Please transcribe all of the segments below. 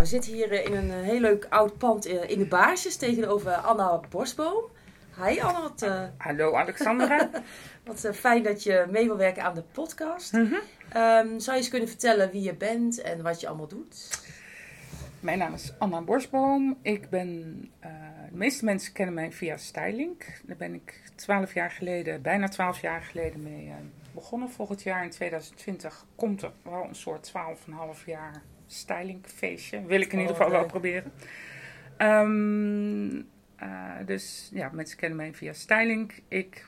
We zitten hier eh, in een eh, heel leuk oud pand eh, in de Baarsjes tegenover Anna Borstboom. Hi Anna, wat, Hallo Alexandra. wat fijn dat je mee wil werken aan de podcast. Mhm. Ehm, zou je eens kunnen vertellen wie je bent en wat je allemaal doet? Mijn naam is Anna Borsboom. Ik ben, de meeste mensen kennen mij via Styling. Daar ben ik twaalf jaar geleden, bijna twaalf jaar geleden mee begonnen. Volgend jaar in 2020 komt er wel een soort twaalf en een half jaar stylingfeestje. Wil ik in Oh, ieder geval wel proberen. Ehm, eh, dus ja, mensen kennen mij via Styling. Ik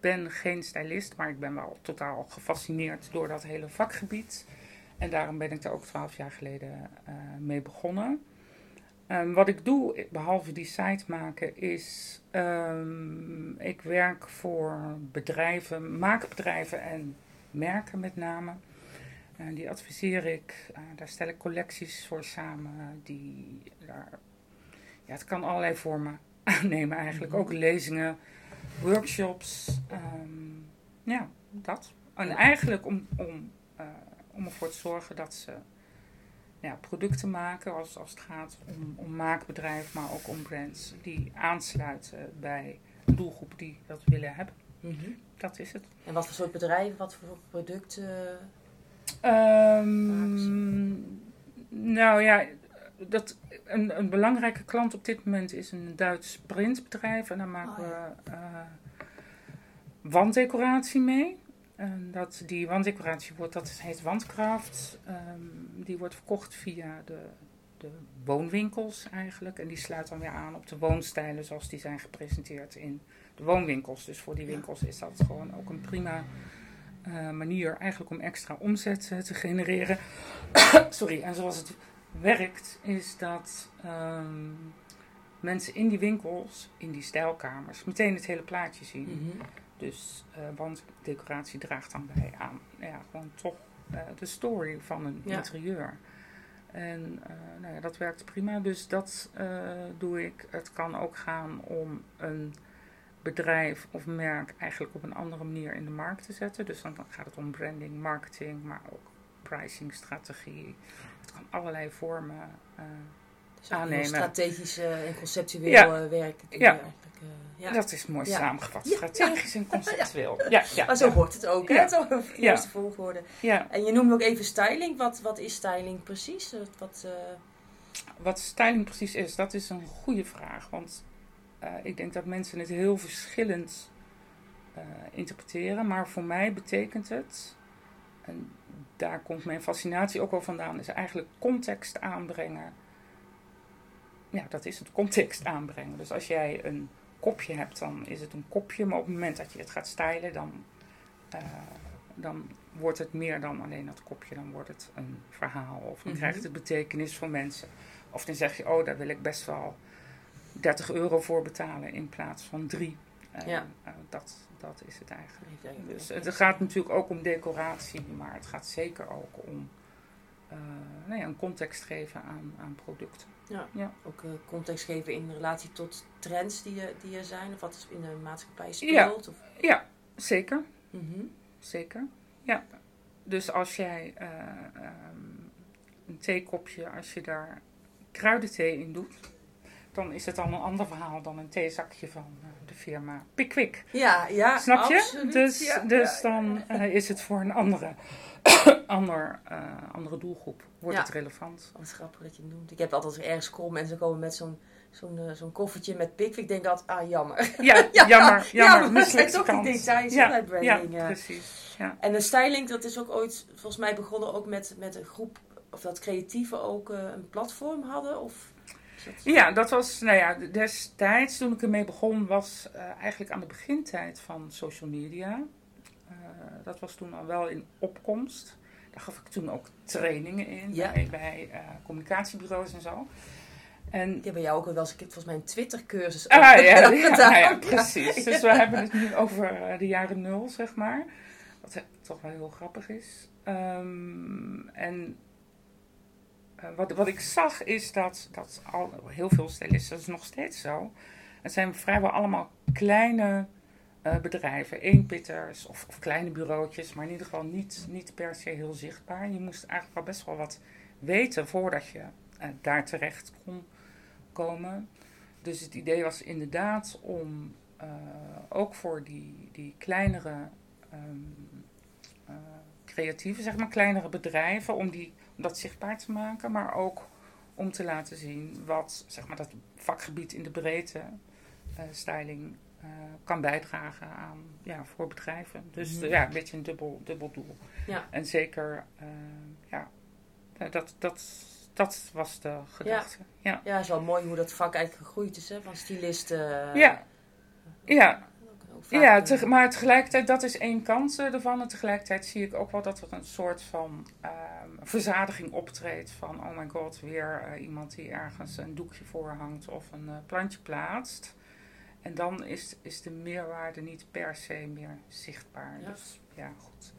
ben geen stylist, maar ik ben wel totaal gefascineerd door dat hele vakgebied. En daarom ben ik daar ook twaalf jaar geleden eh, mee begonnen. Ehm, wat ik doe, behalve die site maken, is ehm, ik werk voor bedrijven, maakbedrijven en merken met name. En die adviseer ik, eh, daar stel ik collecties voor samen. Die, daar, ja, het kan allerlei vormen aannemen eigenlijk. Mhm. Ook lezingen, workshops, ehm, ja, dat. En eigenlijk om, om, eh, om ervoor te zorgen dat ze ja, producten maken als, als het gaat om, om maakbedrijf, maar ook om brands die aansluiten bij een doelgroep die dat willen hebben. Dat is het. En wat voor soort bedrijven, wat voor producten? Ehm, nou ja, dat, een, een belangrijke klant op dit moment is een Duits printbedrijf. En daar maken Oh, we eh, wanddecoratie mee. En dat, die wanddecoratie wordt, dat heet Wandcraft. Ehm, die wordt verkocht via de, de woonwinkels eigenlijk. En die sluit dan weer aan op de woonstijlen zoals die zijn gepresenteerd in de woonwinkels. Dus voor die winkels is dat gewoon ook een prima eh, manier eigenlijk om extra omzet eh, te genereren. Sorry, en zoals het werkt is dat ehm, mensen in die winkels, in die stijlkamers, meteen het hele plaatje zien. Mhm. Dus eh wanddecoratie draagt dan bij aan ja, gewoon toch de story van een Ja. interieur. En nou ja, dat werkt prima. Dus dat doe ik. Het kan ook gaan om een bedrijf of merk eigenlijk op een andere manier in de markt te zetten. Dus dan gaat het om branding, marketing, maar ook pricing, strategie. Het kan allerlei vormen. eh, Dus Aannemen. strategisch eh, en conceptueel Ja. je Ja. eh, ja. Dat is mooi Ja. samengevat. Strategisch en conceptueel. Ja, ja, maar zo hoort het ook, hè? Zo in eerste volgorde. ja. En je noemde ook even styling. Wat, wat is styling precies? Wat, wat, Wat styling precies is, dat is een goede vraag. Want eh, ik denk dat mensen het heel verschillend eh, interpreteren. Maar voor mij betekent het, en daar komt mijn fascinatie ook wel vandaan, is eigenlijk context aanbrengen. Ja, dat is het, context aanbrengen. Dus als jij een kopje hebt, dan is het een kopje. Maar op het moment dat je het gaat stylen, dan, eh, dan wordt het meer dan alleen dat kopje. Dan wordt het een verhaal of dan Mhm. krijgt het betekenis voor mensen. Of dan zeg je, oh, daar wil ik best wel 30 euro voor betalen in plaats van 3. En, Ja. eh, dat, dat is het eigenlijk. Dus het gaat natuurlijk ook om decoratie, maar het gaat zeker ook om eh, nou ja, een context geven aan, aan producten. Ja. Ja. Ook eh, context geven in relatie tot trends die, er- die er zijn. Of wat is in de maatschappij Ja. speelt. Of, Ja, zeker. Mhm. Zeker. Ja. Dus als jij eh, ehm, een theekopje, als je daar kruidenthee in doet, dan is het al een ander verhaal dan een theezakje van eh, de firma Pickwick. Ja, ja, Snap je? absoluut. Dus, Ja, dus ja, dan eh, is het voor een andere, ander, eh, andere doelgroep. Wordt het relevant. Wat grappig dat je het noemt. Ik heb altijd ergens kom en ze komen met zo'n zo'n zo'n koffertje met pik. Ik denk altijd, ah jammer. Ja, Ja, jammer. ja, jammer. maar dat toch die kans. details Ja, bij ja, branding. Ja, precies. Ja. En de styling, dat is ook ooit volgens mij begonnen ook met, met een groep, of dat creatieven ook een platform hadden. Of, is dat- Ja, dat was, nou ja, destijds toen ik ermee begon, was eh, eigenlijk aan de begintijd van social media. Eh, dat was toen al wel in opkomst. Daar gaf ik toen ook trainingen in Ja. bij, bij eh, communicatiebureaus en zo. En heb bij jou ook wel eens, ik heb volgens mij een Twitter cursus Ah, ja, ja, gedaan. nou ja, precies. Dus we hebben het nu over de jaren nul, zeg maar. Wat toch wel heel grappig is. Ehm, en wat, wat ik zag is dat, dat al heel veel stylisten, dat is nog steeds zo. Het zijn vrijwel allemaal kleine eh, bedrijven, eenpitters of, of kleine bureautjes, maar in ieder geval niet, niet per se heel zichtbaar. Je moest eigenlijk wel best wel wat weten voordat je eh, daar terecht kon komen. Dus het idee was inderdaad om eh, ook voor die, die kleinere um, uh, creatieve, zeg maar, kleinere bedrijven, om, die, dat zichtbaar te maken, maar ook om te laten zien wat zeg maar, dat vakgebied in de breedte, uh, styling, kan bijdragen aan ja, voor bedrijven. Dus Mhm. ja, een beetje een dubbel, dubbel doel. Ja. En zeker, ja, dat, dat, dat was de gedachte. Ja, Ja, is wel mooi hoe dat vak eigenlijk gegroeid is, hè? Van stylisten. ja. ja. Ja, te- maar tegelijkertijd, dat is één kant eh, ervan. En tegelijkertijd zie ik ook wel dat er een soort van ehm, verzadiging optreedt. Van, oh my god, weer eh, iemand die ergens een doekje voorhangt of een eh, plantje plaatst. En dan is, is de meerwaarde niet per se meer zichtbaar. Ja. Dus ja, goed.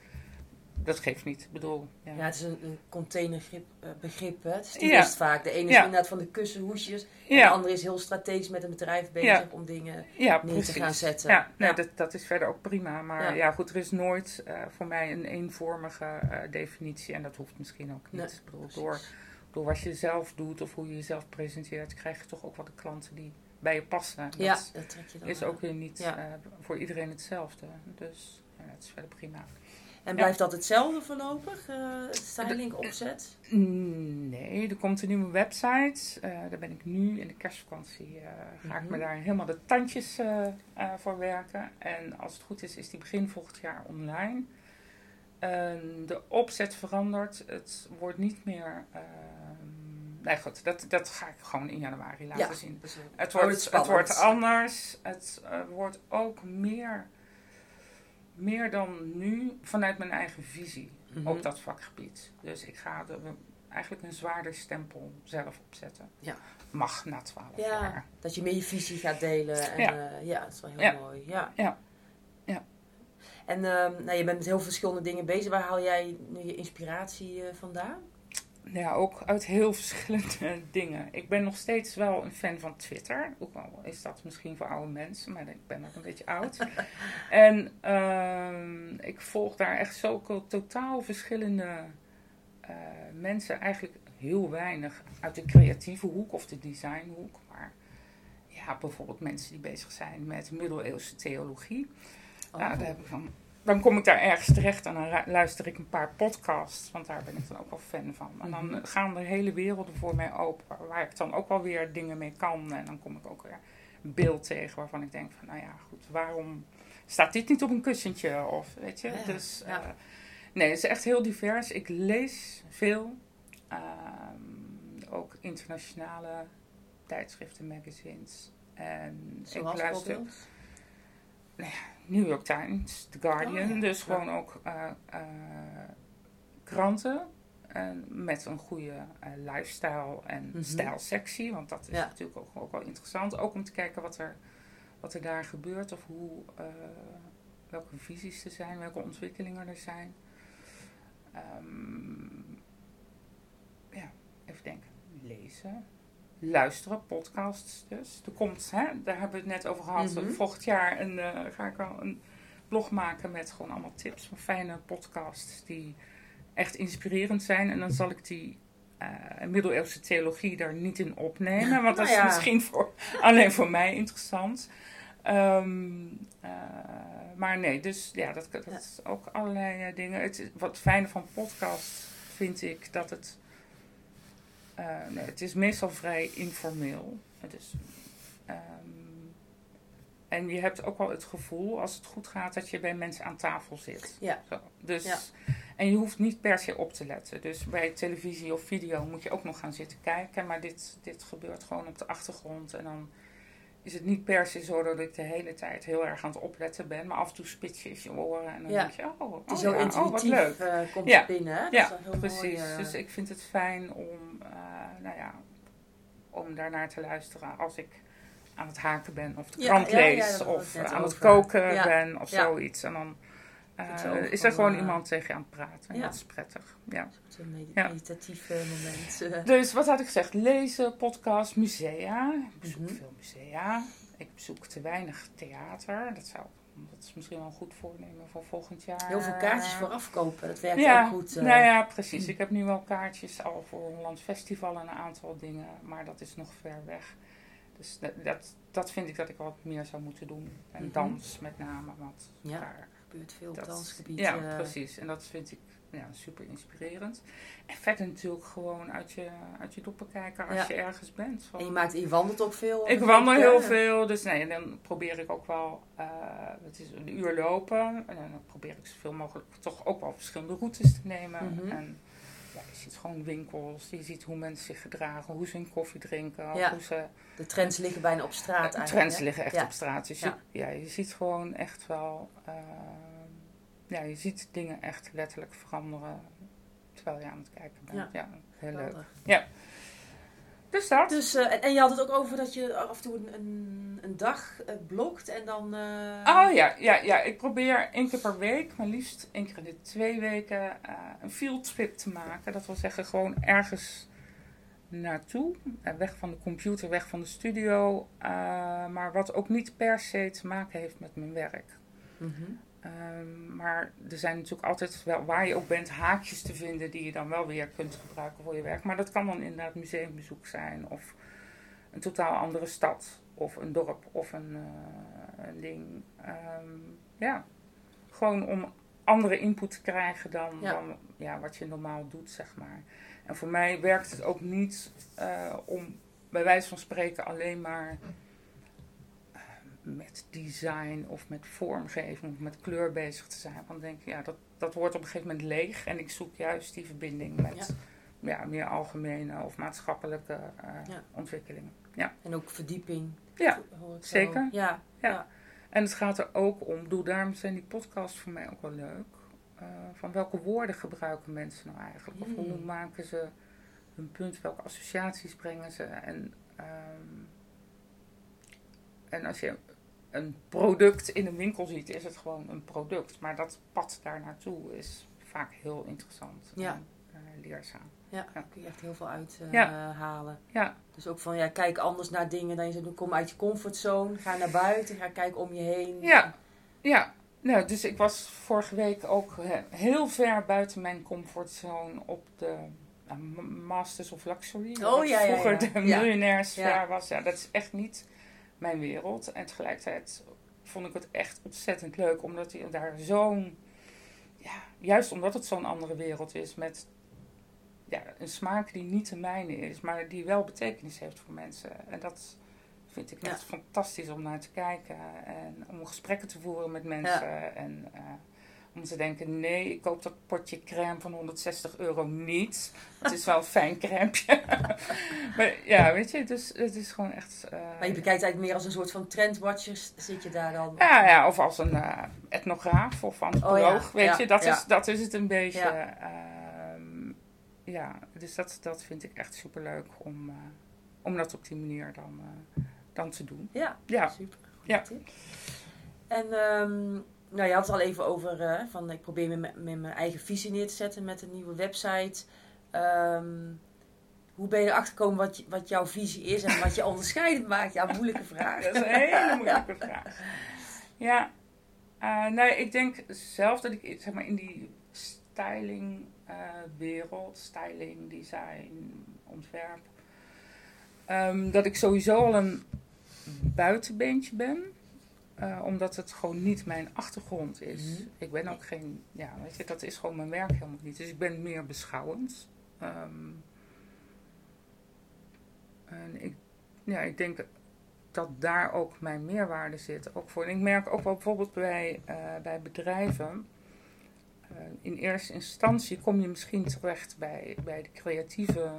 Dat geeft niet. Bedoel, ja. Ja, het is een, een containerbegrip, eh, begrip, hè? Het is Ja. vaak. De ene is Ja. inderdaad van de kussenhoesjes. En de andere is heel strategisch met een bedrijf bezig om dingen neer te gaan zetten. Ja, nee. Dat, dat is verder ook prima. Maar Ja. goed, er is nooit eh, voor mij een eenvormige eh, definitie. En dat hoeft misschien ook niet. Nee, bedoel, door, door wat je zelf doet of hoe je jezelf presenteert, krijg je toch ook wel de klanten die bij je passen. Dat Ja, dat trek je dan is aan. ook weer niet voor iedereen hetzelfde. Dus ja, het is verder prima. En blijft dat hetzelfde voorlopig, eh, het styling opzet? Mm, Nee, er komt een nieuwe website. Eh, daar ben ik nu in de kerstvakantie. eh, ga ik me Mhm. daar helemaal de tandjes eh, eh, voor werken. En als het goed is, is die begin volgend jaar online. En de opzet verandert. Het wordt niet meer. ehm, nee, goed, dat, dat ga ik gewoon in januari laten Ja. zien. Eh, Het wordt, het spannend. wordt anders. Het eh, wordt ook meer, meer dan nu vanuit mijn eigen visie Mhm. op dat vakgebied. Dus ik ga er eigenlijk een zwaarder stempel zelf opzetten. Ja. Mag na twaalf Ja. jaar. Dat je meer je visie gaat delen. En, Ja. ja. ja, dat is wel heel Ja. mooi. Ja. Ja. Ja. En ehm, nou, je bent met heel verschillende dingen bezig. Waar haal jij nu je inspiratie eh, vandaan? Ja, ook uit heel verschillende dingen. Ik ben nog steeds wel een fan van Twitter. Ook al is dat misschien voor oude mensen, maar ik ben nog een beetje oud. en ehm, ik volg daar echt zulke totaal verschillende eh, mensen. Eigenlijk heel weinig uit de creatieve hoek of de designhoek. Maar ja, bijvoorbeeld mensen die bezig zijn met middeleeuwse theologie. Oh. Daar heb ik van, dan kom ik daar ergens terecht en dan luister ik een paar podcasts, want daar ben ik dan ook wel fan van. En dan Mhm. gaan er hele werelden voor mij open, waar- ik dan ook wel weer dingen mee kan. En dan kom ik ook weer een beeld tegen waarvan ik denk van, nou ja, goed, waarom staat dit niet op een kussentje? Of weet je, Ja, dus ja. eh, nee, het is echt heel divers. Ik lees veel, Ehm, ook internationale tijdschriften, magazines. En Zoals ik luister bijvoorbeeld? New York Times, The Guardian. Oh ja. Dus gewoon ook eh, eh, kranten. En met een goede eh, lifestyle en Mhm. stijlsectie. Want dat is Ja. natuurlijk ook, ook wel interessant. Ook om te kijken wat er, wat er daar gebeurt. Of hoe, welke visies er zijn. Welke ontwikkelingen er zijn. Ehm, ja, even denken. Lezen. Luisteren, podcasts dus. Er komt, hè, daar hebben we het net over gehad. Mhm. Volgend jaar een, eh, ga ik al een blog maken met gewoon allemaal tips van fijne podcasts die echt inspirerend zijn. En dan zal ik die eh, middeleeuwse theologie daar niet in opnemen, want dat Nou is ja. misschien voor, alleen voor mij interessant. Ehm, eh, maar nee, dus ja, dat, dat is ook allerlei dingen. Het, wat fijne van podcast vind ik dat het. Eh, nee, het is meestal vrij informeel. Het is, ehm, en je hebt ook wel het gevoel, als het goed gaat, dat je bij mensen aan tafel zit. Ja. Zo, dus, Ja. En je hoeft niet per se op te letten. Dus bij televisie of video moet je ook nog gaan zitten kijken. Maar dit, dit gebeurt gewoon op de achtergrond. En dan is het niet per se zo dat ik de hele tijd heel erg aan het opletten ben. Maar af en toe spits je eens je oren. En dan Ja. denk je, oh, oh, heel ja, oh wat leuk. intuïtief eh, komt Ja. het binnen. Hè? Dat Ja, is heel Precies, Mooi, eh, dus ik vind het fijn om, eh, nou ja, om daarnaar te luisteren als ik aan het haken ben of de krant lees of aan het koken ben of zoiets. En dan eh, is er gewoon eh, iemand tegen je aan het praten. En ja. dat is prettig. Ja. Zo'n med- Ja. meditatief moment. eh. Dus wat had ik gezegd? Lezen, podcast, musea. Ik bezoek Mhm. veel musea. Ik bezoek te weinig theater. Dat zou dat is misschien wel een goed voornemen voor volgend jaar. Heel veel kaartjes vooraf kopen, dat werkt ja, ook goed. Nou ja, precies. Ik heb nu wel kaartjes al voor een landfestival en een aantal dingen, maar dat is nog ver weg. Dus dat, dat, dat vind ik dat ik wat meer zou moeten doen. En Mhm. dans met name, want Ja. daar gebeurt veel op dat- dansgebied. Ja, eh. precies. En dat vind ik ja, super inspirerend. En verder natuurlijk gewoon uit je, uit je doppen kijken als Ja. je ergens bent. Van- En je, maakt, je wandelt ook veel. ik wandel heel veel, dus nee, en dan probeer ik ook wel, eh, het is een uur lopen. En dan probeer ik zoveel mogelijk toch ook wel verschillende routes te nemen. Mhm. En ziet gewoon winkels, je ziet hoe mensen zich gedragen, hoe ze hun koffie drinken, Ja. hoe ze... De trends liggen bijna op straat De eigenlijk. trends hè? liggen echt Ja. op straat. Dus Ja. je, ja, je ziet gewoon echt wel, eh, ja, je ziet dingen echt letterlijk veranderen terwijl je aan het kijken bent. Ja. Ja, heel leuk. Geweldig. Dus dat. Dus, eh, en, en je had het ook over dat je af en toe een, een, dag eh, blokt en dan... eh, Oh ja, ja, ja, ik probeer één keer per week, maar liefst één keer in de twee weken, een fieldtrip te maken. Dat wil zeggen gewoon ergens naartoe. Weg van de computer, weg van de studio. maar wat ook niet per se te maken heeft met mijn werk. mhm. Ehm, maar er zijn natuurlijk altijd wel, waar je ook bent, haakjes te vinden die je dan wel weer kunt gebruiken voor je werk. Maar dat kan dan inderdaad museumbezoek zijn of een totaal andere stad of een dorp of een, eh, een ding. Ehm, ja, gewoon om andere input te krijgen dan, Ja. dan ja, wat je normaal doet, zeg maar. En voor mij werkt het ook niet eh, om bij wijze van spreken alleen maar met design of met vormgeving of met kleur bezig te zijn. Want dan denk ik, ja, dat, dat wordt op een gegeven moment leeg. En ik zoek juist die verbinding met ja. meer algemene of maatschappelijke eh, Ja. ontwikkelingen. En ook verdieping. Ja, hoor ik zo. zeker. Ja, Ja. ja. En het gaat er ook om, bedoel, daarom zijn die podcasts voor mij ook wel leuk. eh, van welke woorden gebruiken mensen nou eigenlijk? Of hoe Hmm. maken ze hun punt? Welke associaties brengen ze? En, ehm, en als je een product in een winkel ziet, is het gewoon een product. Maar dat pad daar naartoe is vaak heel interessant Ja. en eh, leerzaam. Ja, daar kun je echt heel veel uithalen. Ja. halen. Ja, Dus ook van, ja, kijk anders naar dingen. Dan je zegt, kom uit je comfortzone. Ga naar buiten. Ga kijken om je heen. Ja, ja. Nou, dus ik was vorige week ook eh, heel ver buiten mijn comfortzone op de nou, Masters of Luxury. Oh, ja, ja, vroeger de Ja. was. Ja, dat is echt niet mijn wereld. En tegelijkertijd vond ik het echt ontzettend leuk, omdat je daar zo'n... Ja, juist omdat het zo'n andere wereld is, met ja, een smaak die niet de mijne is, maar die wel betekenis heeft voor mensen. En dat vind ik Ja. echt fantastisch om naar te kijken en om gesprekken te voeren met mensen. En eh, om te denken, nee, ik koop dat potje crème van 160 euro niet. Het is wel een fijn crèmeje. maar ja, weet je, dus het is gewoon echt... eh, Maar je bekijkt eigenlijk meer als een soort van trendwatcher. Zit je daar dan? ja, ja, of als een eh, etnograaf of antropoloog, Oh ja, weet ja, je, dat, ja. is, dat is het een beetje. Ja. ehm, ja, dus dat, dat vind ik echt superleuk om, eh, om dat op die manier dan, dan te doen. Ja, Ja, super. Goed Ja. tip. En ehm, nou, je had het al even over eh, van ik probeer me met, mijn eigen visie neer te zetten met een nieuwe website. Ehm, hoe ben je erachter gekomen wat, wat jouw visie is en wat je onderscheidend maakt? Ja, moeilijke vraag. dat is een hele moeilijke vraag. Ja, nee, ik denk zelf dat ik zeg maar, in die styling eh, wereld, styling, design, ontwerp, ehm, dat ik sowieso al een buitenbeentje ben. Eh, omdat het gewoon niet mijn achtergrond is. Mhm. Ik ben ook geen, ja, weet je, dat is gewoon mijn werk helemaal niet. Dus ik ben meer beschouwend. Ehm, en ik, ja, ik denk dat daar ook mijn meerwaarde zit. Ook voor. En ik merk ook wel bijvoorbeeld bij, eh, bij bedrijven. eh, in eerste instantie kom je misschien terecht bij, bij de creatieve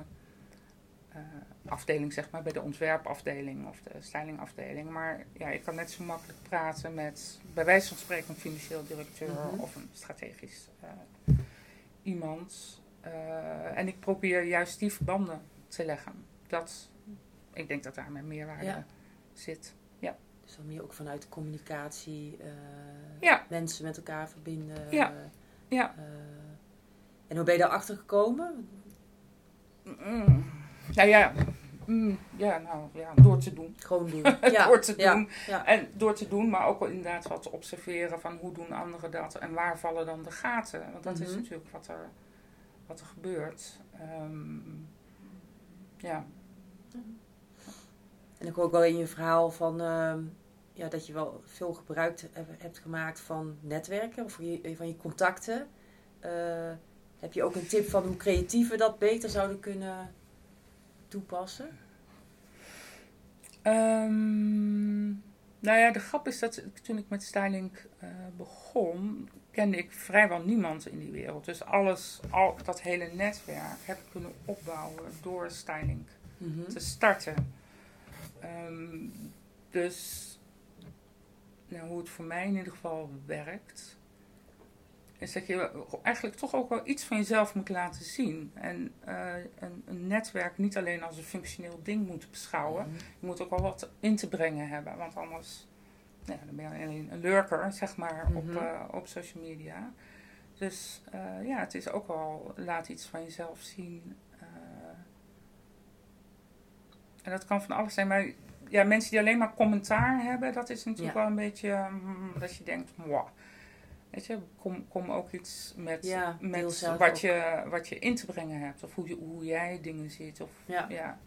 afdeling, zeg maar, bij de ontwerpafdeling of de stylingafdeling. Maar ja, ik kan net zo makkelijk praten met, bij wijze van spreken, een financieel directeur Mhm. of een strategisch eh, iemand. Eh, en ik probeer juist die verbanden te leggen. Dat, ik denk dat daar mijn meerwaarde Ja. zit. Dus dan meer ook vanuit de communicatie, eh, Ja. mensen met elkaar verbinden. Ja. Ja. en hoe ben je daarachter gekomen? Mm. Nou ja, Mm, ja, nou ja, door te doen. Gewoon doen. Ja. door te doen. Ja. En door te doen, maar ook wel inderdaad wat te observeren van hoe doen anderen dat en waar vallen dan de gaten. Want dat is Mhm. natuurlijk wat er, wat er gebeurt. Ehm, ja. En ik hoor ook wel in je verhaal van ehm, ja, dat je wel veel gebruik heb- hebt gemaakt van netwerken, of je, van je contacten. Eh, heb je ook een tip van hoe creatieven dat beter zouden kunnen toepassen? Ehm, nou ja, de grap is dat toen ik met styling eh, begon, kende ik vrijwel niemand in die wereld. Dus alles, al dat hele netwerk heb ik kunnen opbouwen door styling Mhm. te starten. Ehm, dus nou, hoe het voor mij in ieder geval werkt, is dat je eigenlijk toch ook wel iets van jezelf moet laten zien. En eh, een, een netwerk niet alleen als een functioneel ding moet beschouwen. Je moet ook wel wat in te brengen hebben, want anders nou ja, dan ben je alleen een lurker, zeg maar, op, Mhm. eh, op social media. Dus eh, ja, het is ook wel, laat iets van jezelf zien. en dat kan van alles zijn, maar ja, mensen die alleen maar commentaar hebben, dat is natuurlijk Ja. wel een beetje mm, dat je denkt, wow. Weet je, kom, kom ook iets met, Ja, met wat, ook. je, wat je in te brengen hebt. Of hoe, je, hoe jij dingen ziet. Of, Ja. ja.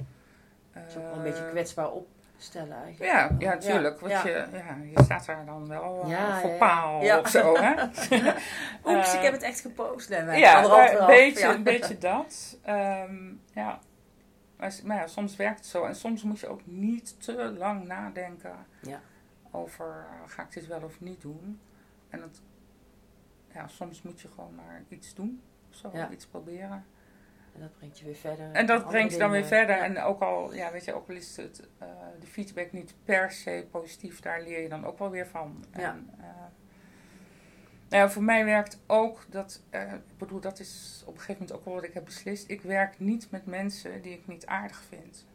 Het is ook wel een beetje Eh, kwetsbaar opstellen eigenlijk. ja, ja, tuurlijk. Want Ja. Je, ja, je staat daar dan wel eh, voor paal of zo, hè? Oeps, Eh, ik heb het echt gepost. Ja, een, beetje, een beetje dat. Ehm, ja. Maar, maar ja, soms werkt het zo. En soms moet je ook niet te lang nadenken Ja. over eh, ga ik dit wel of niet doen. En het, ja, soms moet je gewoon maar iets doen. Of zo, Ja. iets proberen. En dat brengt je weer verder. En dat brengt je dan weer verder. Ja. En ook al, ja, weet je, ook al is het, eh, de feedback niet per se positief, daar leer je dan ook wel weer van. Ja. En, eh, nou ja, voor mij werkt ook dat, eh, ik bedoel, dat is op een gegeven moment ook wel wat ik heb beslist. Ik werk niet met mensen die ik niet aardig vind.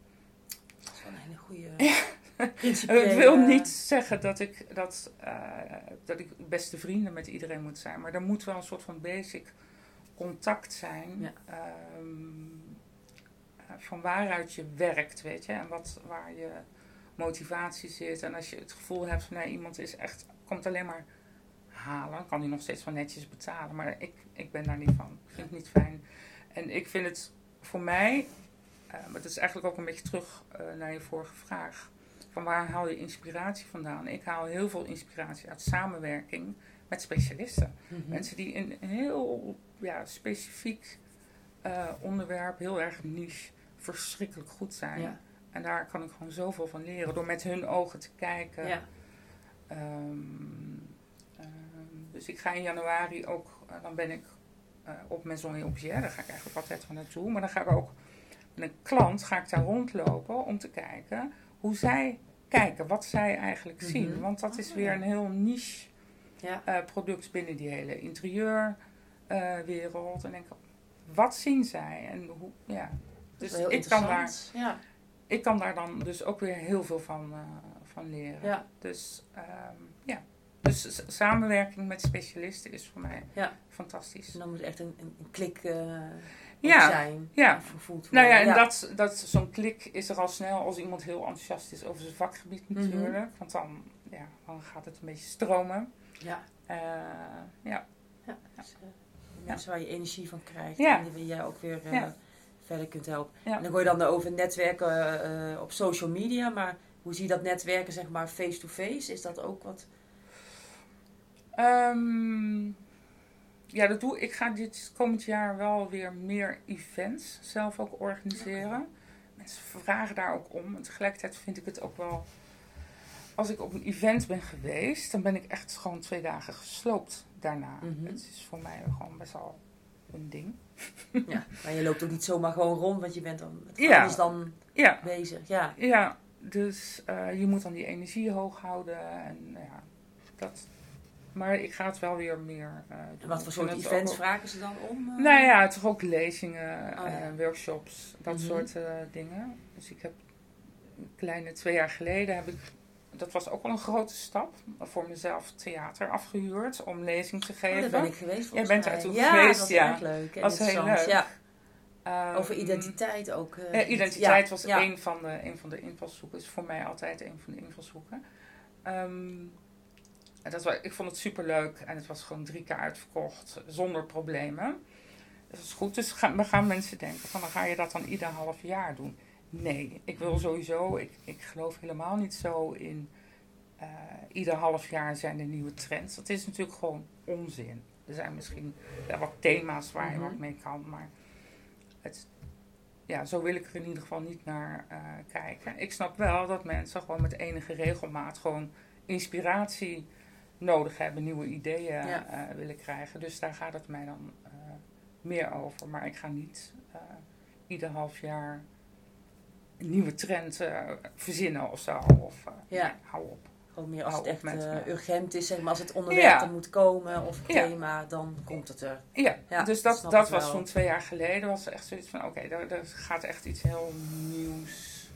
Dat is wel een hele goede Dat wil niet zeggen dat ik, dat, eh, dat ik beste vrienden met iedereen moet zijn. Maar er moet wel een soort van basic contact zijn. Ja. ehm, eh, van waaruit je werkt, weet je. En wat, waar je motivatie zit. En als je het gevoel hebt van nee, iemand is echt, komt alleen maar halen. Kan hij nog steeds wel netjes betalen. Maar ik, ik ben daar niet van. Ik vind het niet fijn. En ik vind het voor mij, eh, maar dat is eigenlijk ook een beetje terug eh, naar je vorige vraag. Van waar haal je inspiratie vandaan? Ik haal heel veel inspiratie uit samenwerking met specialisten. Mhm. Mensen die in een heel ja, specifiek eh, onderwerp, heel erg niche, verschrikkelijk goed zijn. Ja. En daar kan ik gewoon zoveel van leren door met hun ogen te kijken. Ja. Ehm, ehm, dus ik ga in januari ook, eh, dan ben ik eh, op Maison et Objet, daar ga ik eigenlijk altijd van naartoe. Maar dan ga ik ook met een klant, ga ik daar rondlopen om te kijken hoe zij kijken, wat zij eigenlijk Mhm. zien. Want dat is weer een heel niche Ja. eh, product binnen die hele interieurwereld. en denk ik, wat zien zij? En hoe, ja. Dus ik kan, daar. Ja. ik kan daar dan dus ook weer heel veel van, eh, van leren. Ja. Dus ehm, ja. Dus samenwerking met specialisten is voor mij fantastisch. En dan moet echt een, een, een klik eh, Ja, zijn. ja. Nou ja, en dat, dat, zo'n klik is er al snel als iemand heel enthousiast is over zijn vakgebied Mhm. natuurlijk. Want dan, ja, dan gaat het een beetje stromen. Ja. Eh, ja. ja. Dus, eh, mensen waar je energie van krijgt. En die jij ook weer eh, verder kunt helpen. En dan hoor je dan over netwerken op social media. Maar hoe zie je dat netwerken zeg maar face-to-face? Is dat ook wat... Ehm, ja, dat doe ik. ga dit komend jaar wel weer meer events zelf ook organiseren. Mensen vragen daar ook om. En tegelijkertijd vind ik het ook wel. Als ik op een event ben geweest, dan ben ik echt gewoon twee dagen gesloopt daarna. Mhm. Het is voor mij gewoon best wel een ding. Ja. Maar je loopt ook niet zomaar gewoon rond. Want je bent dan met Ja. alles dan Ja, bezig. Ja. ja dus eh, je moet dan die energie hoog houden. En ja, dat. Maar ik ga het wel weer meer eh, doen. En wat voor soort events ook- vragen ze dan om? eh? Nou ja, toch ook lezingen, Oh, ja. eh, workshops, dat Mhm. soort dingen. Dus ik heb een kleine twee jaar geleden heb ik, dat was ook wel een grote stap, voor mezelf theater afgehuurd om lezing te Oh, geven. daar ben ik geweest volgens bent daar toen ja, geweest, dat ja. leuk. en Dat was heel interessant. leuk. Ja. Ehm, Over identiteit ook. ja, identiteit was een, van de, een van de invalshoeken. Is voor mij altijd een van de invalshoeken. Ehm, en dat was, ik vond het super leuk en het was gewoon drie keer uitverkocht zonder problemen. Dat is goed. Dus gaan, we gaan mensen denken van dan ga je dat dan ieder half jaar doen. Nee, ik wil sowieso, ik, ik geloof helemaal niet zo in eh, ieder half jaar zijn er nieuwe trends. Dat is natuurlijk gewoon onzin. Er zijn misschien wel wat thema's waar je Mhm. wat mee kan, maar het, ja, zo wil ik er in ieder geval niet naar eh, kijken. Ik snap wel dat mensen gewoon met enige regelmaat gewoon inspiratie nodig hebben, nieuwe ideeën Ja. eh, willen krijgen. Dus daar gaat het mij dan eh, meer over. Maar ik ga niet eh, ieder half jaar een nieuwe trend verzinnen of zo. Of, Ja. nee, hou op. Gewoon meer als Hou het echt urgent is, zeg maar. Als het onderwerp Ja. er moet komen of thema, dan komt het er. Ja, Ja, dus dat dat, was zo'n twee jaar geleden. Was echt zoiets van, oké, er, er gaat echt iets heel nieuws.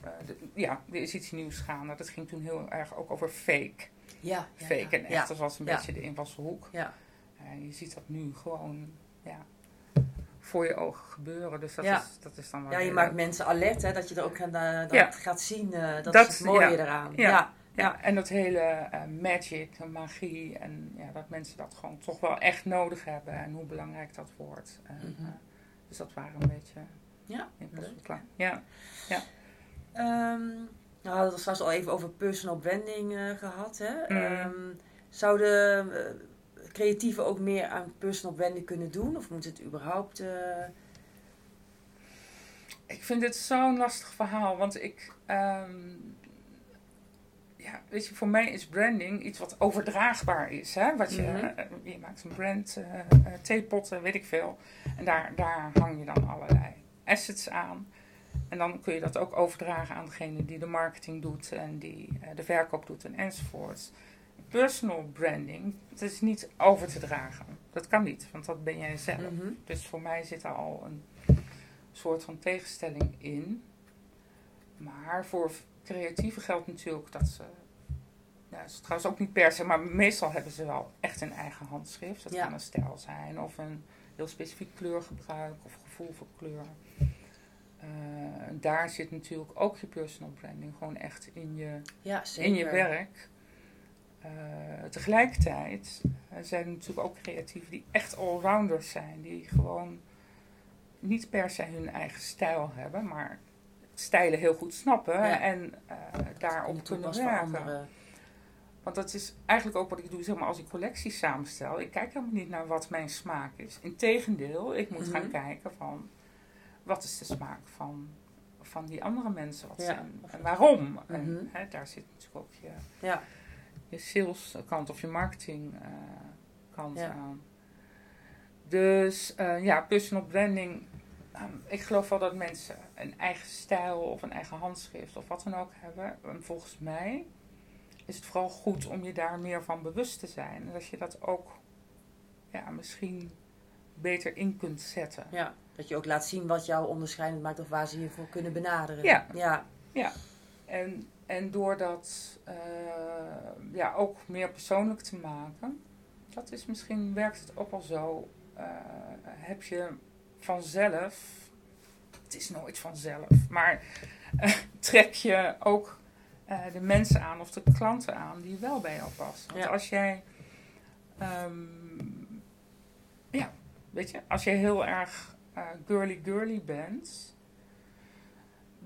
Eh, de- ja, er is iets nieuws gaande. Dat ging toen heel erg ook over fake. Ja. ja, fake ja. en echt, Ja. dat was een Ja. beetje de invalshoek. Ja. En je ziet dat nu gewoon, ja, voor je ogen gebeuren. Dus dat, Ja. is, dat is dan wel Ja, je maakt leuk. mensen alert, hè, dat je er ook aan, eh, dat Ja. gaat zien. eh, dat, Dat- is het mooie ja. eraan. Ja. Ja. Ja, en dat hele eh, magic, magie en ja, dat mensen dat gewoon toch wel echt nodig hebben en hoe belangrijk dat wordt. Mhm. eh, dus dat waren een beetje Ja, invalshoeken. Ja, Ehm, nou, dat was straks al even over personal branding eh, gehad. Hè? Mhm. Ehm, zouden eh, creatieven ook meer aan personal branding kunnen doen? Of moet het überhaupt... eh, ik vind dit zo'n lastig verhaal, want ik, ehm, ja, weet je, voor mij is branding iets wat overdraagbaar is. Hè? Wat je, Mhm. je maakt een brand, theepotten, weet ik veel. En daar, daar hang je dan allerlei assets aan. En dan kun je dat ook overdragen aan degene die de marketing doet en die eh, de verkoop doet en enzovoorts. Personal branding, dat is niet over te dragen. Dat kan niet, want dat ben jij zelf. mhm. Dus voor mij zit daar al een soort van tegenstelling in. Maar voor creatieven geldt natuurlijk dat ze. Ja, dat is trouwens ook niet per se, maar meestal hebben ze wel echt een eigen handschrift. Dat Ja. kan een stijl zijn of een heel specifiek kleurgebruik of gevoel voor kleur. Eh, daar zit natuurlijk ook je personal branding gewoon echt in je Ja, in je werk. Eh, tegelijkertijd zijn er natuurlijk ook creatieven die echt allrounders zijn. Die gewoon niet per se hun eigen stijl hebben, maar stijlen heel goed snappen Ja. en eh, daarop Kunnen werken. Want dat is eigenlijk ook wat ik doe, zeg maar, als ik collecties samenstel. Ik kijk helemaal niet naar wat mijn smaak is. Integendeel, ik moet Mhm. gaan kijken van wat is de smaak van, van die andere mensen. Wat Ja. zijn, en waarom? Mhm. En hè, daar zit natuurlijk ook je, Ja. je sales kant of je marketing eh, kant Ja. aan. Dus eh, ja, personal branding. ehm, ik geloof wel dat mensen een eigen stijl of een eigen handschrift of wat dan ook hebben. En volgens mij is het vooral goed om je daar meer van bewust te zijn. En dat je dat ook ja, misschien beter in kunt zetten. ja, dat je ook laat zien wat jou onderscheidend maakt of waar ze je voor kunnen benaderen. Ja. ja. En, en door dat eh, ja, ook meer persoonlijk te maken, dat is misschien werkt het ook wel zo. eh, heb je vanzelf, het is nooit vanzelf, maar eh, trek je ook de mensen aan of de klanten aan die wel bij jou passen. Want Ja. als jij, ehm, ja, weet je, als je heel erg eh, girly girly bent,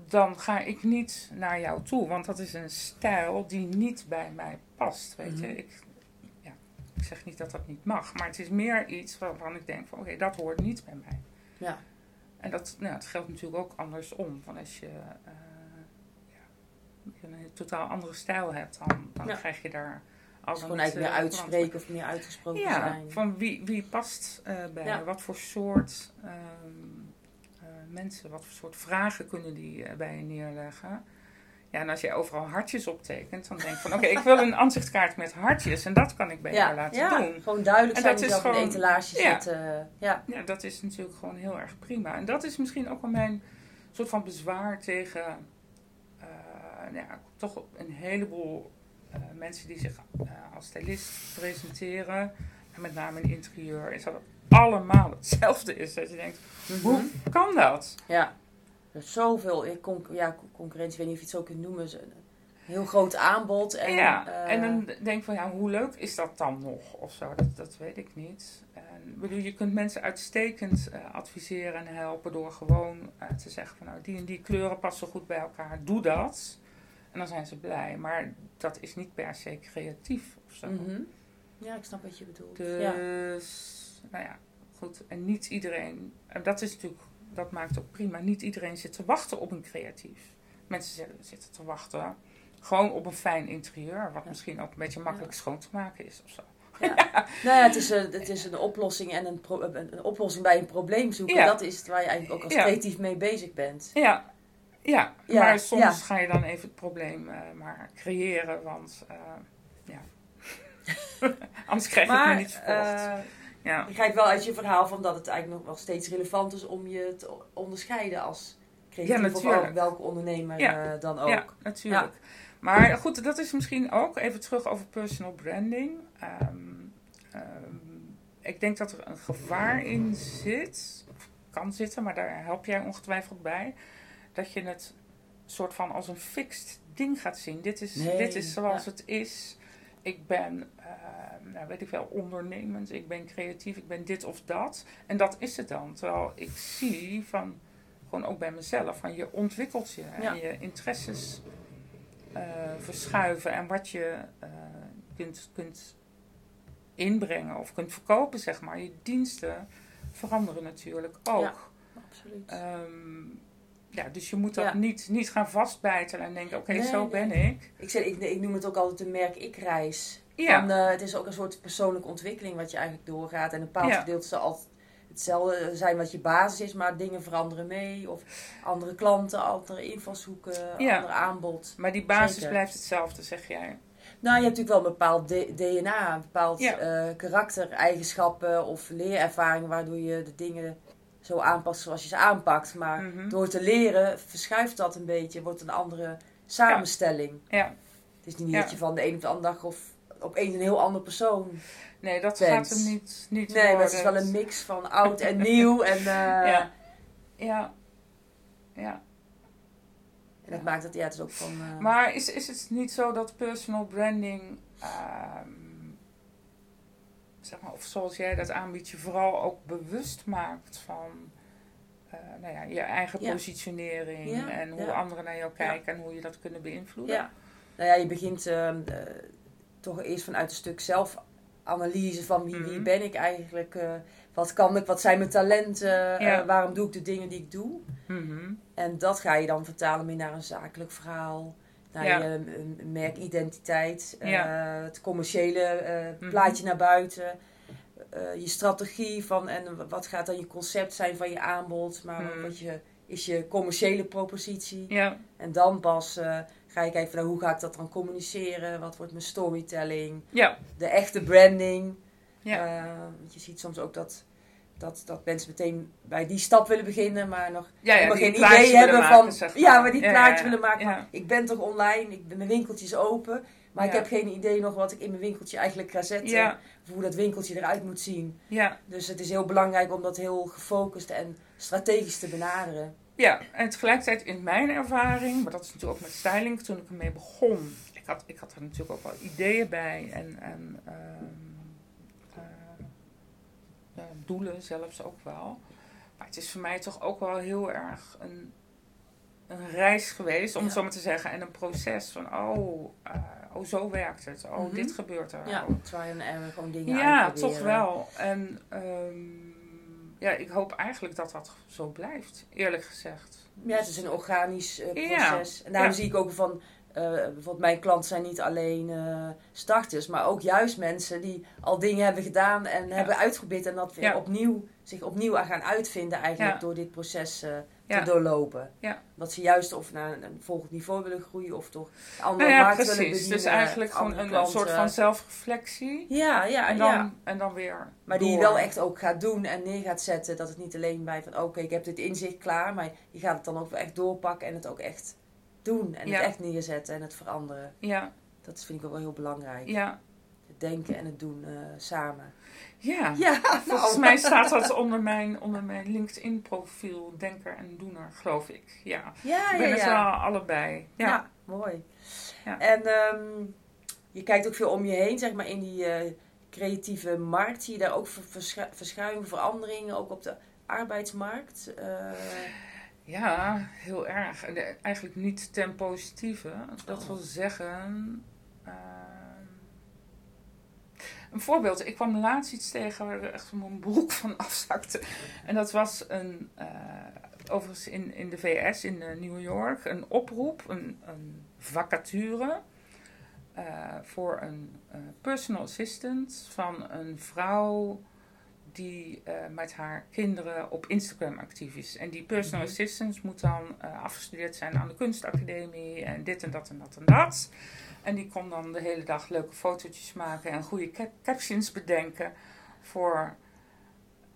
dan ga ik niet naar jou toe. Want dat is een stijl die niet bij mij past. Weet je, Mhm. ik, ja, ik zeg niet dat dat niet mag. Maar het is meer iets waarvan ik denk van oké, dat hoort niet bij mij. Ja. En dat, nou, het geldt natuurlijk ook andersom. Van als je eh, ja, een totaal andere stijl hebt, dan, dan Ja. krijg je daar als gewoon eigenlijk meer uitspreken of meer uitgesproken ja, zijn. van wie, wie past eh, bij Ja. je? Wat voor soort ehm, eh, mensen, wat voor soort vragen kunnen die eh, bij je neerleggen? Ja, en als jij overal hartjes optekent, dan denk ik van... Oké, ik wil een aanzichtkaart met hartjes en dat kan ik bij jou laten ja, doen. gewoon duidelijk En zijn dat is je een gewoon- etalage ja. zit. eh, ja. Ja, dat is natuurlijk gewoon heel erg prima. En dat is misschien ook wel mijn soort van bezwaar tegen... eh, nou ja, toch een heleboel eh, mensen die zich eh, als stylist presenteren. En met name in interieur is dat allemaal hetzelfde is. Dat je denkt, hoe Mhm. kan dat? Ja. Er is zoveel eh, con ja, concurrentie, ik weet niet of je het zo kunt noemen. Heel groot aanbod. En, ja, eh, en dan denk ik van ja, hoe leuk is dat dan nog of zo? Dat, dat weet ik niet. En, bedoel, je kunt mensen uitstekend eh, adviseren en helpen door gewoon eh, te zeggen van nou, die en die kleuren passen goed bij elkaar, doe dat. En dan zijn ze blij. Maar dat is niet per se creatief of zo. mhm. Ja, ik snap wat je bedoelt. ja. Dus, nou ja, goed. En niet iedereen, en dat is natuurlijk, dat maakt ook prima. Niet iedereen zit te wachten op een creatief. Mensen zitten- te wachten gewoon op een fijn interieur, wat Ja. misschien ook een beetje makkelijk schoon te maken is of zo. Ja. Nou ja, het is, een, het is een oplossing en een, een, oplossing bij een probleem zoeken. Ja. Dat is het waar je eigenlijk ook als creatief mee bezig bent. Ja, ja. Ja, maar soms ja. ga je dan even het probleem eh, maar creëren, want eh, ja. Anders krijg je het niet verkocht. eh, ja. ik begrijp wel uit je verhaal van dat het eigenlijk nog wel steeds relevant is om je te onderscheiden als creatief Ja, of natuurlijk. ook welke ondernemer Ja. dan ook. Ja, natuurlijk. Maar goed, dat is misschien ook even terug over personal branding. Ehm, ehm, ik denk dat er een gevaar in zit, of kan zitten, maar daar help jij ongetwijfeld bij. Dat je het soort van als een fixed ding gaat zien. Dit is, Nee, dit is zoals ja. het is. Ik ben, ehm, nou weet ik wel, ondernemend. Ik ben creatief. Ik ben dit of dat. En dat is het dan. Terwijl ik zie van, gewoon ook bij mezelf, van je ontwikkelt je. Ja. En je interesses eh, verschuiven. En wat je eh, kunt, kunt inbrengen of kunt verkopen, zeg maar. Je diensten veranderen natuurlijk ook. Ja. Absoluut. Ehm, ja, dus je moet dat Ja. niet, niet gaan vastbijten en denken, oké, Nee, zo nee. ben ik. ik, zeg, ik, ik noem het ook altijd de merk-ik-reis. Ja, Van, eh, het is ook een soort persoonlijke ontwikkeling wat je eigenlijk doorgaat. En een bepaald Ja. gedeelte zal altijd hetzelfde zijn wat je basis is, maar dingen veranderen mee. Of andere klanten, andere invalshoeken, Ja. ander aanbod. maar die basis Zeker. blijft hetzelfde, zeg jij. Nou, je hebt natuurlijk wel een bepaald DNA, een bepaald Ja. eh, karaktereigenschappen of leerervaring, waardoor je de dingen zo aanpast zoals je ze aanpakt. Maar Mhm. door te leren verschuift dat een beetje, wordt een andere samenstelling. Ja, Het is niet Ja. dat je van de een op de andere dag of opeens een heel andere persoon. nee, dat Bent. gaat hem niet, niet Nee, maar het is wel een mix van oud en nieuw. En, eh, Ja. Ja, ja. en dat maakt het, ja, het is ook van. eh, Maar is, is het niet zo dat personal branding, ehm, zeg maar, of zoals jij dat aanbiedt, je vooral ook bewust maakt van eh, nou ja, je eigen Ja. positionering Ja, en hoe anderen naar jou kijken en hoe je dat kunnen beïnvloeden? ja. Nou ja, je begint ehm, eh, toch eerst vanuit een stuk zelfanalyse van wie, wie Mhm. ben ik eigenlijk, eh, wat kan ik, wat zijn mijn talenten, waarom doe ik de dingen die ik doe. Mhm. En dat ga je dan vertalen meer naar een zakelijk verhaal, naar Ja. je merkidentiteit, eh, het commerciële eh, Mhm. plaatje naar buiten, eh, je strategie van en wat gaat dan je concept zijn van je aanbod, maar Mhm. wat je, is je commerciële propositie. Ja, En dan pas ga je kijken van nou, hoe ga ik dat dan communiceren, wat wordt mijn storytelling, ja, de echte branding. want je ziet soms ook dat, dat, dat mensen meteen bij die stap willen beginnen, maar nog ja, geen idee hebben maken, van. zeg Ja, maar die Ja, plaatje ja, willen maken. ik ben toch online, ik, ben- mijn winkeltje is open. Maar ik heb geen idee nog wat ik in mijn winkeltje eigenlijk ga zetten. Of hoe dat winkeltje eruit moet zien. ja, Dus het is heel belangrijk om dat heel gefocust en strategisch te benaderen. ja. En tegelijkertijd in mijn ervaring, maar dat is natuurlijk ook met styling, toen ik ermee begon, ik had, ik had er natuurlijk ook wel ideeën bij en, en ehm, eh, doelen zelfs ook wel. Maar het is voor mij toch ook wel heel erg een, een reis geweest, om het Ja. zo maar te zeggen, en een proces van, oh, eh, oh zo werkt het, oh, Mhm. dit gebeurt er. Ja, oh, trial and error, gewoon dingen Ja, toch wel. En ehm, ja, ik hoop eigenlijk dat dat zo blijft, eerlijk gezegd. Ja, het is een organisch eh, Ja. proces. En daarom Ja. zie ik ook van, eh, bijvoorbeeld mijn klanten zijn niet alleen eh, starters, maar ook juist mensen die al dingen hebben gedaan en hebben uitgeprobeerd en dat weer Ja. opnieuw, zich opnieuw aan gaan uitvinden eigenlijk Ja. door dit proces eh, te doorlopen. Ja. Dat ze juist of naar een, een volgend niveau willen groeien of toch andere Nou ja, markt willen bedienen. Dus eigenlijk gewoon een, klanten. soort van zelfreflectie. Ja, ja, En dan, ja. en dan weer. Maar die je wel echt ook gaat doen en neer gaat zetten. Dat het niet alleen bij van oké, ik heb dit inzicht klaar. Maar je gaat het dan ook echt doorpakken en het ook echt doen. En Ja. het echt neerzetten en het veranderen. Ja, Dat vind ik ook wel heel belangrijk. ja, denken en het doen eh, samen. Ja, Ja, volgens nou. mij staat dat onder mijn, onder mijn LinkedIn-profiel, denker en doener, geloof ik. Ja, Ja, ik ja, ben het ja. wel allebei. Ja, Ja, mooi. Ja. En ehm, je kijkt ook veel om je heen, zeg maar, in die eh, creatieve markt. Zie je daar ook ver- verschu- verschuivingen, veranderingen, ook op de arbeidsmarkt? Eh, ja heel erg. Eigenlijk niet ten positieve. Dat Oh. wil zeggen... ehm, een voorbeeld. Ik kwam laatst iets tegen waar echt mijn broek van afzakte. En dat was een... eh, overigens in, in de VS, in eh, New York, een oproep, een, een vacature... eh, voor een personal assistant van een vrouw die eh, met haar kinderen op Instagram actief is. En die personal Mhm. assistant moet dan eh, afgestudeerd zijn aan de kunstacademie en dit en dat en dat en dat. En die kon dan de hele dag leuke fotootjes maken en goede cap- captions bedenken voor,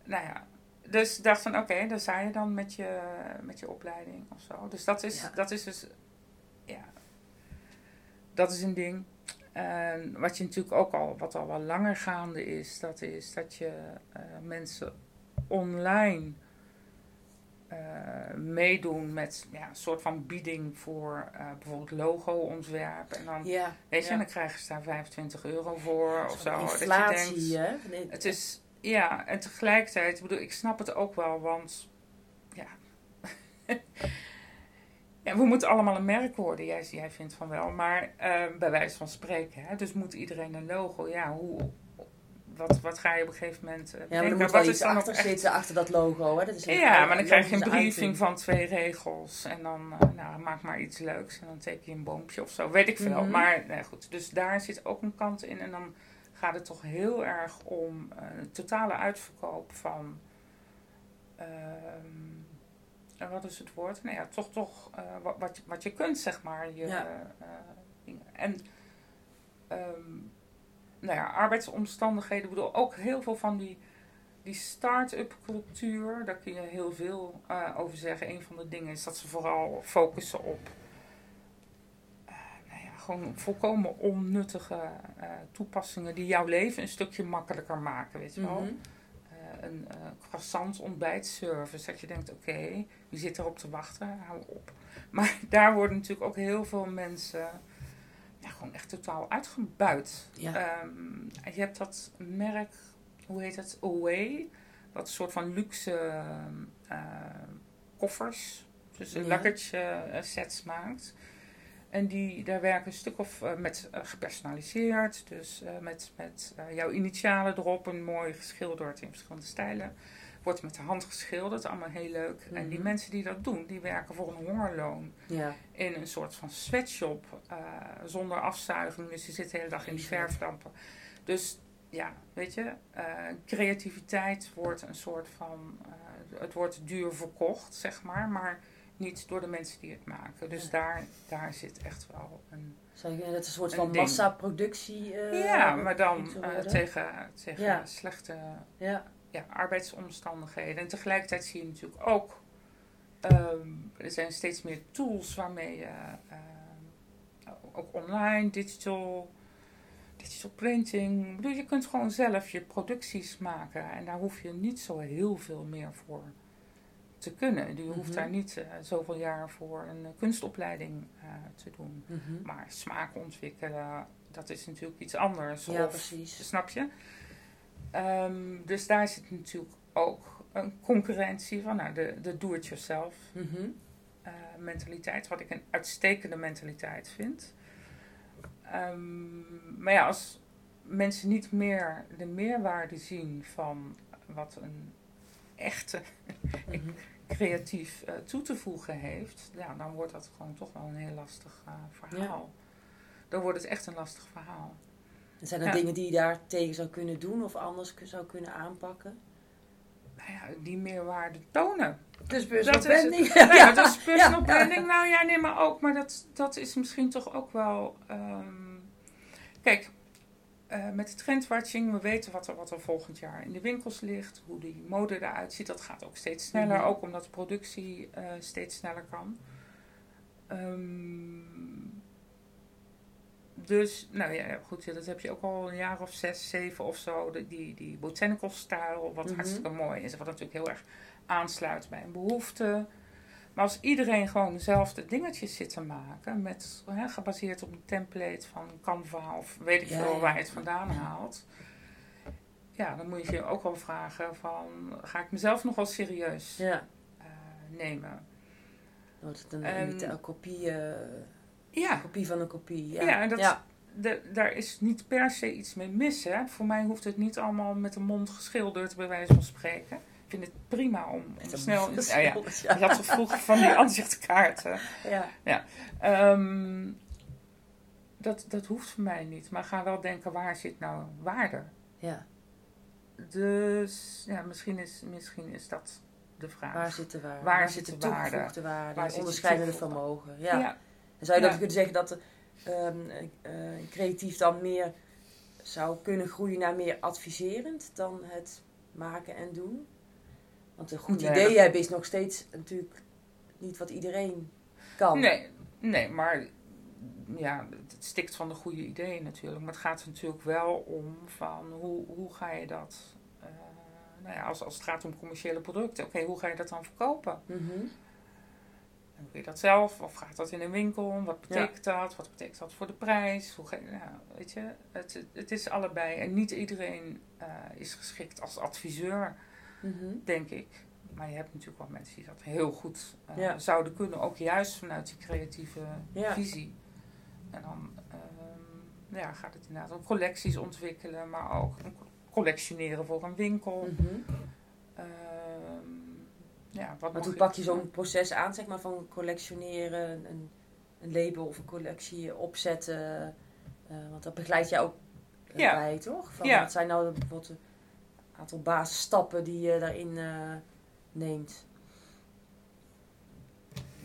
nou ja. Dus ik dacht van oké, daar sta je dan met je, met je opleiding of zo. Dus dat is, Ja. dat is dus, ja, dat is een ding. En wat je natuurlijk ook al, wat al wel langer gaande is, dat is dat je eh, mensen online eh, meedoen met ja, een soort van bieding voor eh, bijvoorbeeld logo-ontwerp. En dan, ja. weet je, ja. dan krijgen ze daar 25 euro voor of zo. Dat je denkt, hè? Nee, het is, ja, en tegelijkertijd, ik bedoel, ik snap het ook wel, want ja. ja we moeten allemaal een merk worden. Jij, jij vindt van wel, maar eh, bij wijze van spreken, hè, dus moet iedereen een logo. Ja, hoe, wat, wat ga je op een gegeven moment eh, Ja, maar er moet wel Wat iets is dan achter echt- zitten, achter dat logo. Hè? Dat is ja, maar dan krijg je een briefing van twee regels. En dan, eh, nou, maak maar iets leuks. En dan teken je een boompje of zo. Weet ik veel. Mhm. Maar nee, goed. Dus daar zit ook een kant in. En dan gaat het toch heel erg om een totale uitverkoop van... ehm, wat is het woord? Nou ja, toch, toch eh, wat, wat, je, kunt, zeg maar. Je, Ja. eh, dingen. En ehm, nou ja, arbeidsomstandigheden. Ik bedoel, ook heel veel van die die start-up cultuur, daar kun je heel veel eh, over zeggen. Een van de dingen is dat ze vooral focussen op eh, nou ja, gewoon volkomen onnuttige eh, toepassingen die jouw leven een stukje makkelijker maken, weet je wel. Eh, een eh croissant ontbijtservice, dat je denkt, oké, wie zit erop te wachten? Hou op. Maar daar worden natuurlijk ook heel veel mensen ja, gewoon echt totaal uitgebuit. Ja. Ehm, en je hebt dat merk, hoe heet het, Away. Een soort van luxe eh, koffers, dus een Ja. luggage eh, sets maakt. En die, daar werken een stuk of eh, met eh, gepersonaliseerd. Dus eh, met, met jouw initialen erop, een mooi geschilderd in verschillende stijlen. Wordt met de hand geschilderd, allemaal heel leuk. En die Mhm. mensen die dat doen, die werken voor een hongerloon ja. in een soort van sweatshop zonder afzuiging. Dus je zit de hele dag in die verfdampen. Dus ja, weet je, creativiteit wordt een soort van, het wordt duur verkocht, zeg maar, maar niet door de mensen die het maken. Dus Ja. daar, daar zit echt wel een. Zou je, dat is een soort Een van ding. massaproductie. eh, ja, maar dan eh, tegen, tegen Ja. slechte Ja. ja, arbeidsomstandigheden. En tegelijkertijd zie je natuurlijk ook, ehm, er zijn steeds meer tools waarmee je ehm, ook online, digital, digital printing. Ik bedoel, je kunt gewoon zelf je producties maken en daar hoef je niet zo heel veel meer voor te kunnen. Je hoeft Mhm. daar niet eh, zoveel jaar voor een eh, kunstopleiding eh, te doen. Mhm. Maar smaak ontwikkelen, dat is natuurlijk iets anders. ja, Of- precies. Snap je? Ehm, dus daar zit natuurlijk ook een concurrentie van nou, de, de do-it-yourself Mhm. mentaliteit, wat ik een uitstekende mentaliteit vind. Ehm, maar ja, als mensen niet meer de meerwaarde zien van wat een echte Mhm. creatief eh, toe te voegen heeft, ja, dan wordt dat gewoon toch wel een heel lastig eh, verhaal. Dan wordt het echt een lastig verhaal. En zijn er Ja. dingen die je daar tegen zou kunnen doen of anders zou kunnen aanpakken? Nou ja, die meerwaarde tonen. Dus Dat is branding. Nou ja, dat is personal branding. Nou ja, nee, maar ook. Maar dat, dat is misschien toch ook wel... ehm, kijk, eh, met de trendwatching, we weten wat er, wat er volgend jaar in de winkels ligt. Hoe die mode eruit ziet. Dat gaat ook steeds sneller. Ook omdat de productie eh, steeds sneller kan. Ehm, dus, nou ja, goed, ja, dat heb je ook al een jaar of zes, zeven of zo. de- Die, die botanical style, wat Mhm. hartstikke mooi is. Wat natuurlijk heel erg aansluit bij een behoefte. Maar als iedereen gewoon dezelfde dingetjes zit te maken, met, hè, gebaseerd op een template van Canva of weet ik veel ja. waar je het vandaan haalt. Ja, dan moet je je ook wel vragen van, ga ik mezelf nog wel serieus Ja. eh, nemen? Wordt het een, En- een kopie, eh, Ja, kopie van een kopie. Ja, Ja, en dat- ja. de, daar is niet per se iets mee mis. Hè? Voor mij hoeft het niet allemaal met de mond geschilderd, bij wijze van spreken. Ik vind het prima om, snel... Nou ja, geschilderd, je had toch vroeger van die aanzichtkaarten. ja. Ehm, dat, dat hoeft voor mij niet. Maar ga wel denken, waar zit nou waarde? ja. Dus ja, misschien is, misschien is dat de vraag. Waar zit de waarde? Waar zit zit de de waarde? Waar zit de onderscheidende vermogen. Ja. ja. Zou je dat Ja. kunnen zeggen dat ehm, eh, creatief dan meer zou kunnen groeien naar meer adviserend dan het maken en doen. Want een goed Nee, idee hebben is nog steeds natuurlijk niet wat iedereen kan. Nee, nee, maar ja, het stikt van de goede ideeën natuurlijk. Maar het gaat er natuurlijk wel om van hoe, hoe ga je dat... eh, nou ja, als, als het gaat om commerciële producten, oké, hoe ga je dat dan verkopen? En Doe je dat zelf of gaat dat in een winkel? Wat betekent dat? Wat betekent dat voor de prijs? Hoe ga je, ja, weet je, het, het is allebei. En niet iedereen eh, is geschikt als adviseur, Mhm. denk ik. Maar je hebt natuurlijk wel mensen die dat heel goed eh, Ja. zouden kunnen, ook juist vanuit die creatieve Ja. visie. En dan ehm, ja, gaat het inderdaad om collecties ontwikkelen, maar ook collectioneren voor een winkel. Ehm, ja, wat Maar hoe pak je zo'n proces aan, zeg maar, van collectioneren, een, een label of een collectie opzetten? Eh, want dat begeleid jij ook eh, Ja. bij, toch? Van, Ja. Wat zijn nou de- bijvoorbeeld aantal basisstappen die je daarin eh, neemt?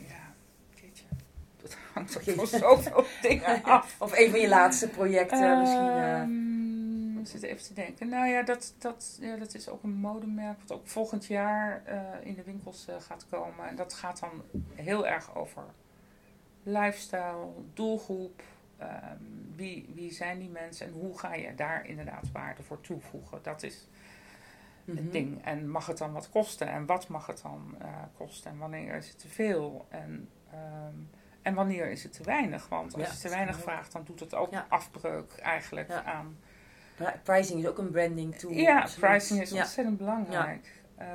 Ja, jeetje. Dat hangt ook van zoveel dingen af. Of een van je laatste projecten misschien. eh. Ehm, ik zit even te denken. Nou ja, dat, dat, ja, dat is ook een modemerk wat ook volgend jaar eh, in de winkels gaat komen. En dat gaat dan heel erg over lifestyle, doelgroep. ehm, wie, wie zijn die mensen en hoe ga je daar inderdaad waarde voor toevoegen? Dat is Mhm. het ding. En mag het dan wat kosten? En wat mag het dan eh, kosten? En wanneer is het te veel? En, ehm, en wanneer is het te weinig? Want als Ja, je te weinig vraagt, dan doet het ook Ja. afbreuk eigenlijk Ja. aan. Pri- Pricing is ook een branding tool. Ja, absoluut. pricing is ontzettend belangrijk. Ehm,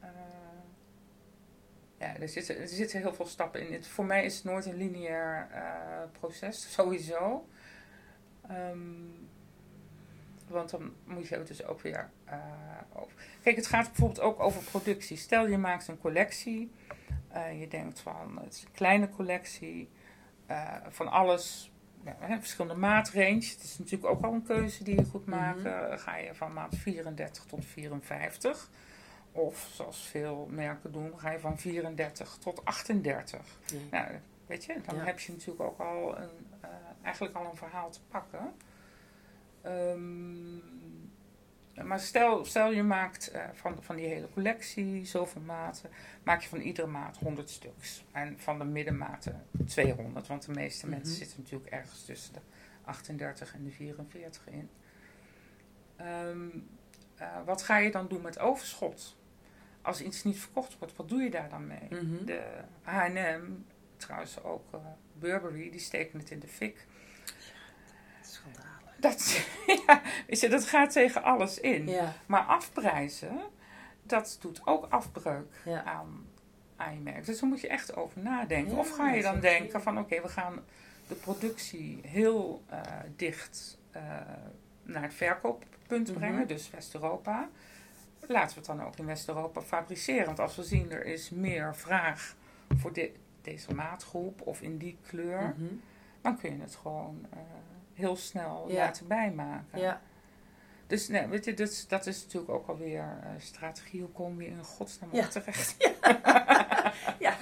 eh, ja, er zitten, er zitten heel veel stappen in. Het, voor mij is het nooit een lineair eh, proces, sowieso. Ehm, want dan moet je het dus ook weer eh, over. Kijk, het gaat bijvoorbeeld ook over productie. Stel je maakt een collectie. eh, je denkt van het is een kleine collectie. eh, van alles. Ja, hè, verschillende maatrange. Het is natuurlijk ook al een keuze die je goed Mhm. maakt. Eh, ga je van maat 34 tot 54. Of zoals veel merken doen, ga je van 34 tot 38. Nee. Nou, weet je, dan Ja. heb je natuurlijk ook al een, eigenlijk al een verhaal te pakken. Ehm, maar stel, stel je maakt eh, van, van die hele collectie zoveel maten, maak je van iedere maat 100 stuks. En van de middenmaten 200, want de meeste Mhm. mensen zitten natuurlijk ergens tussen de 38 en de 44 in. Ehm, eh, wat ga je dan doen met overschot? Als iets niet verkocht wordt, wat doe je daar dan mee? Mhm. De H&M, trouwens ook eh, Burberry, die steken het in de fik. Dat, ja, je, dat gaat tegen alles in. Ja, Maar afprijzen, dat doet ook afbreuk ja. aan, aan je merk. Dus daar moet je echt over nadenken. Of ga je dan denken van oké, we gaan de productie heel eh, dicht eh, naar het verkooppunt Mhm. brengen, dus West-Europa. Laten we het dan ook in West-Europa fabriceren. Want als we zien er is meer vraag voor de, deze maatgroep of in die kleur, Mhm. dan kun je het gewoon eh, heel snel Ja. laten bijmaken. Ja. Dus nee, weet je, dus, dat is natuurlijk ook alweer eh strategie. Hoe kom je in godsnaam Ja. op terecht? ja,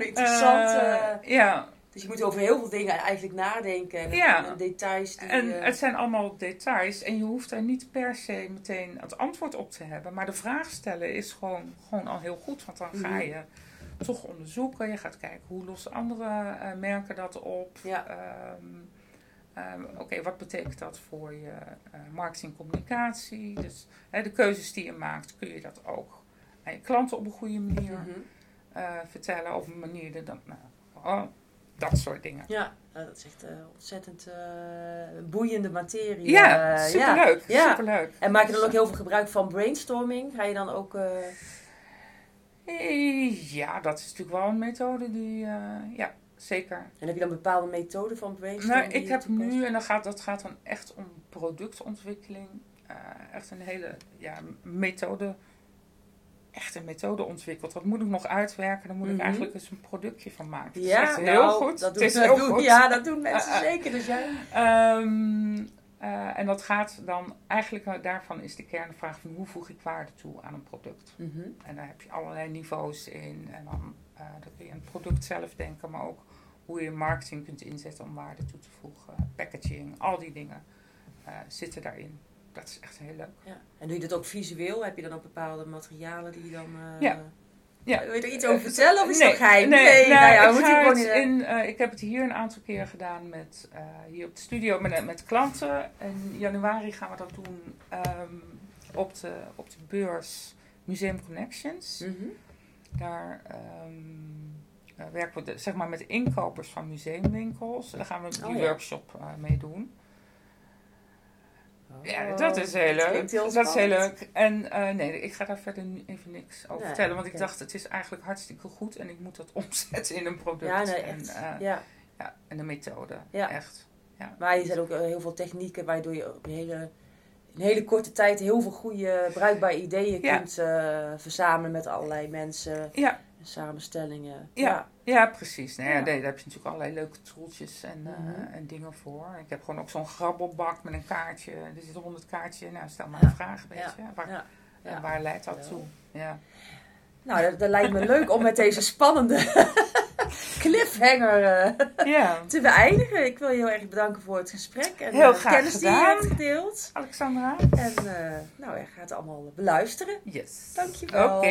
interessant. Eh, eh. ja, dus je moet over heel veel dingen eigenlijk nadenken. En, Ja. en details. Die, en het zijn allemaal details. En je hoeft daar niet per se meteen het antwoord op te hebben. Maar de vraag stellen is gewoon, gewoon al heel goed. Want dan ga Mhm. je toch onderzoeken. Je gaat kijken hoe lossen andere merken dat op. Ja. Ehm, ehm, Oké, wat betekent dat voor je eh marketing communicatie? Dus hè, de keuzes die je maakt, kun je dat ook aan je klanten op een goede manier Mhm. eh, vertellen. Op een manier dat, nou, oh, dat soort dingen. Ja, eh, dat is echt ontzettend boeiende materie. Ja, superleuk. Ja. superleuk. En maak je dan ook heel veel gebruik van brainstorming? Ga je dan ook... Ja, dat is natuurlijk wel een methode die, ja, zeker. En heb je dan bepaalde methoden van brainstorming? Nou, ik heb nu, en dat gaat, dat gaat dan echt om productontwikkeling, eh, echt een hele ja, methode, echt een methode ontwikkeld. Dat moet ik nog uitwerken, daar moet Mhm. ik eigenlijk eens een productje van maken. Is Ja, echt heel nou, goed. Dat is dat heel goed. Ja, dat doen mensen Eh, eh. zeker. Dus. Ehm, eh, en dat gaat dan, eigenlijk daarvan is de kernvraag van hoe voeg ik waarde toe aan een product. Mhm. En daar heb je allerlei niveaus in. En dan, dan kun je aan het product zelf denken, maar ook hoe je marketing kunt inzetten om waarde toe te voegen. Packaging, al die dingen eh, zitten daarin. Dat is echt heel leuk. Ja. En doe je dat ook visueel? Heb je dan ook bepaalde materialen die je dan... eh, Ja. Ja. Wil je er iets over vertellen of is nee, dat geheim? Nee, nou, nou ja, ik, gewoon het in, eh, ik heb het hier een aantal keer gedaan met, eh, hier op de studio met, met klanten. In januari gaan we dat doen ehm, op, de, op de beurs Museum Connections. Mhm. Daar ehm, eh, werken we de- zeg maar met inkopers van museumwinkels. Daar gaan we die Oh ja. workshop eh, mee doen. Ja, Oh, dat is heel leuk. heel dat is heel leuk. En eh, nee, ik ga daar verder even niks over Nee, vertellen. Want ik dacht, het is eigenlijk hartstikke goed en ik moet dat omzetten in een product. Ja, nee, en, eh, ja. ja, en de methode. Ja. Echt. Maar er zijn ook eh, heel veel technieken waardoor je op een hele, in hele korte tijd heel veel goede, bruikbare ideeën Ja. kunt eh, verzamelen met allerlei mensen. Ja. En samenstellingen. Ja. Ja, precies. Nou, ja, daar heb je natuurlijk allerlei leuke toeltjes en, eh, Mhm. en dingen voor. Ik heb gewoon ook zo'n grabbelbak met een kaartje. Er zit honderd kaartje. Nou, stel maar een vraag, weet je. Waar, en waar leidt dat toe? Ja. Nou, dat, dat lijkt me leuk om met deze spannende cliffhanger eh, te beëindigen. Ik wil je heel erg bedanken voor het gesprek en Heel de graag kennis die je gedaan. hebt gedeeld. Alexandra? En eh, nou, je gaat het allemaal beluisteren. Yes. Dankjewel. Oké.